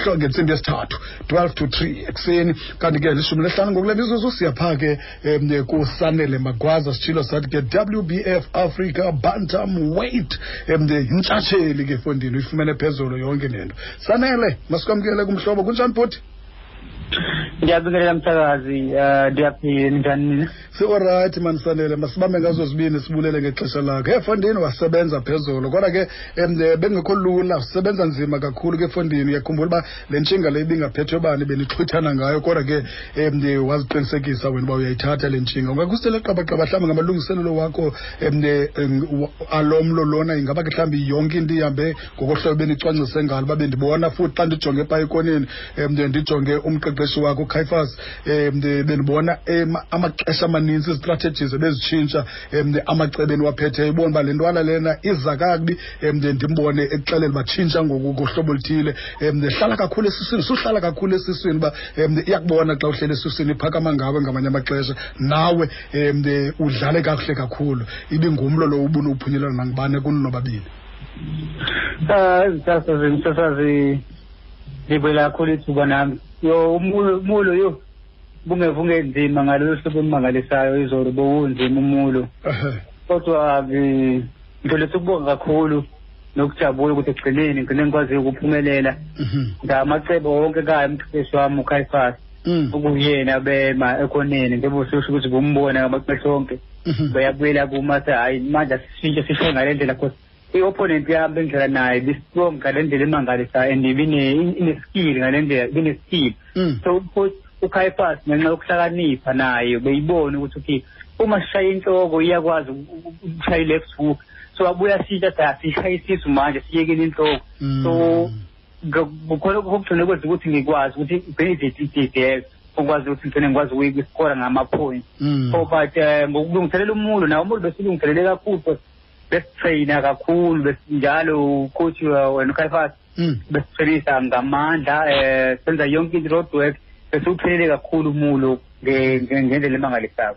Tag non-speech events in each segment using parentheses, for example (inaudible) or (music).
hlo ngentsimbi yesithathu 12 to 3 ekuseni. Kanti ke lishumi lehlanu ngokule mizuzu siya phaa ke um kusanele magwaza sitshilo sathi ke wbf africa bantam weight um yintshatsheli ke fondini uyifumene phezulu yonke nento sanele masikwamkele kumhlobo kunjani bhuti ndiyabingelela msakazi um ndiyaphila ninjani nina siolrayithi manisanele masibambe ngazo zibini sibulele ngexesha lakho efondini wasebenza phezulu kodwa ke um bengekho lula usebenza nzima kakhulu ke efondini. Uyakhumbula uba le ntshinga le ibingaphethwe bani benixhwithana ngayo kodwa ke um waziqinisekisa wena uba uyayithatha le ntshinga. Ungakhusela qabaqaba mhlawumbi ngamalungiselelo wakho um alomlo lona ingaba ke mhlawumbi yonke into ihambe ngokohlobo benicwangcise ngalo uba bendibona futhi xa ndijonge epha ekoneni um ndijonge umqeqeshi wakho ukhayifas um bendibona amaxesha amaninzi izistrategies ebezitshintsha um amacebo endiwaphetheyo ibona uba le ntwana lena iza kakubi um ndimbone ekuxelela uba tshintsha ngohlobo oluthile. Um hlala kakhulu esiswini suhlala kakhulu esiswini uba um iyakubona xa uhlele esiswini iphakama ngawe ngamanye amaxesha. Nawe um udlale kakuhle kakhulu. Ibingumlo lo ubuna uphunyelana nangubane kuni nobabini? Um izihlahla zemisasazi ndibulela kakhulu ithuba nami. Yo umulo yo. Bungeva ungenzima ngalolu hlobo olumangalisayo izolo bowunzima umulo. Kodwa ngidlulisa ukubonga kakhulu nokujabula ukuthi ekugcineni ngigcine ngikwaziyo ukuphumelela ngamacebo wonke kayo umqeqeshi wami ukhayifasi ukuyena bema ekhoneni ngebusisho ukuthi bumbona ngamaxesha onke. Bayabuyela kuma hhayi manje asishintshe sisho ngale ndlela cause i-opponent yami bengidlala naye bistrong ngale ndlela emangalisayo and ine-skill ngale ndlela ibine-skill so ukhayifas ngenxa yokuhlakanipha naye beyibona ukuthi okay uma sishaya inhloko iyakwazi ukushaya i-left hook. So abuya sitsha athi asishaye isisu manje siyekele inhloko. So kukhona kokugcina kwenza ukuthi ngikwazi ukuthi benefit idideke ukwazi ukuthi ngigcine ngikwazi ukuyiskora ngama-point so but um ngokulungiselela umulo nawo umulo besilungiselele kakhulu besitrayina kakhulu njalo ucoach wena ukhayifas besitrainisa ngamandla um senza yonke into road work besiwuphelele kakhulu umulo ngendlela emangalisayo.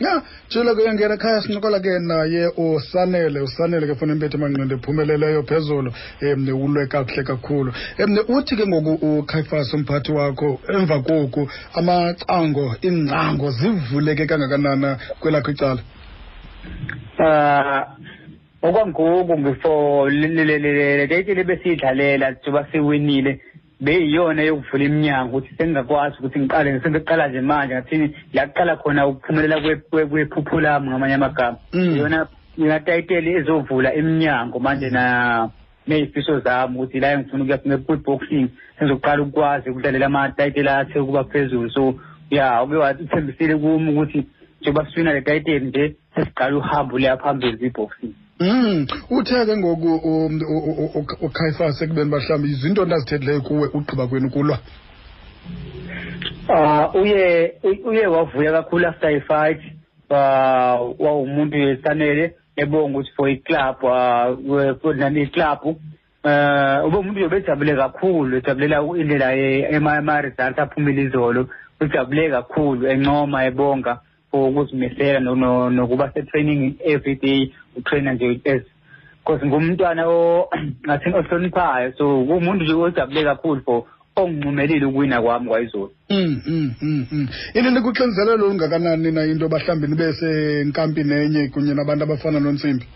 Ya tshilo ke uyangena ekhaya sincokola ke naye usanele usanele ke funa impethu emanqindi ephumeleleyo phezulu. Um ulwe kakuhle kakhulu. Um uthi ke ngoku ukhayifas umphathi wakho emva koku amacango iingcango zivuleke kangakanana kwelakho icala um okwangoku before le tayitile besiyidlalela njengoba siwinile. Beyiyona yokuvula iminyango ukuthi sengingakwazi ukuthi ngiqale sengiqala nje manje ngathini la kuqala khona ukuphumelela kwephupho lami ngamanye amagama. Iyona yona ezovula iminyango manje na ney'fiso zami ukuthi la ngifuna ukuya nge-good boxing sengizoqala ukukwazi ukudlalela amatayiteli athe ukuba phezulu. So ya uke wathembisile kumi ukuthi njengoba sifina le tayiteli nje sesiqala uhambo leya phambili kwi-boxing Mm uthe ke ngoku ukhayifas ekubeni mhlawumbi izinto ndazithethileyo kuwe ugqiba kwenu kulwa? Ah uye uye wavuya kakhulu after i-fight wawumuntu yesanele ebonga ukuthi for i-club for nani i-club eh ube umuntu obejabule kakhulu ejabulela indlela ema-results aphumile izolo ujabule kakhulu encoma ebonga. For ukuzimisela nokuba se-training every day utraina nje as because ngumntwana (clears throat) ngathini ohloniphayo so kumuntu nje ojabule kakhulu for ongincumelile ukuwina kwami kwayizolo mm mm mm mm. Into likuxinzelelo olungakanani na into bahlambi nibe senkampini enye kunye nabantu abafana nonsimbi?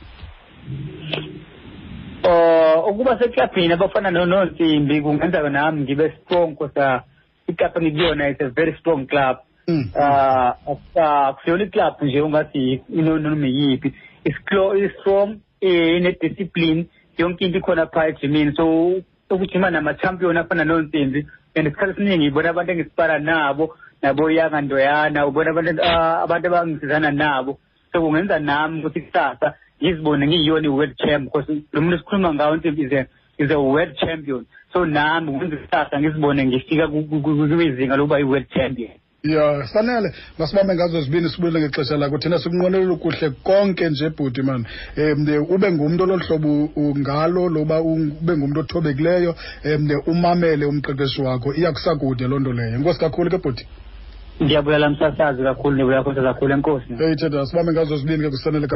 Uh ukuba seklabhini abafana nonsimbi kungenza nami ngibe strong kosa iklabhu engikuyona is a very strong club. Uh akusiyona iclub nje ungathi inonoma yiphi is-strong ine-discipline yonke into ikhona phaa ejimini so ukujima nama-champion afana nonsimbi and isikhathi esiningi ngibona abantu engisipara nabo nabo yanga ndoyana ubona abantu abantu abangisizana nabo so kungenza nami ukuthi kusasa ngizibone ngiyiyona i-world champ because lo muntu esikhuluma ngawo nsimbi is a is a world champion so nami kungenza kusasa ngizibone ngifika kwizinga lokuba i-world champion ya sanele. Masibambe ngazo zibini sibuyele ngexesha lakho. Thina sikunqwenelela kuhle konke nje bhuti mani um ube ngumntu ololu hlobo ngalo loba ube ngumntu othobekileyo um umamele umqeqeshi wakho. Iyakusakude loo nto leyo. Enkosi kakhulu ke bhuti? Ndiyabulala msasazi kakhulu ndibuya kakhulu enkosi. Eyithetha sibambe ngazo zibini ke kusanele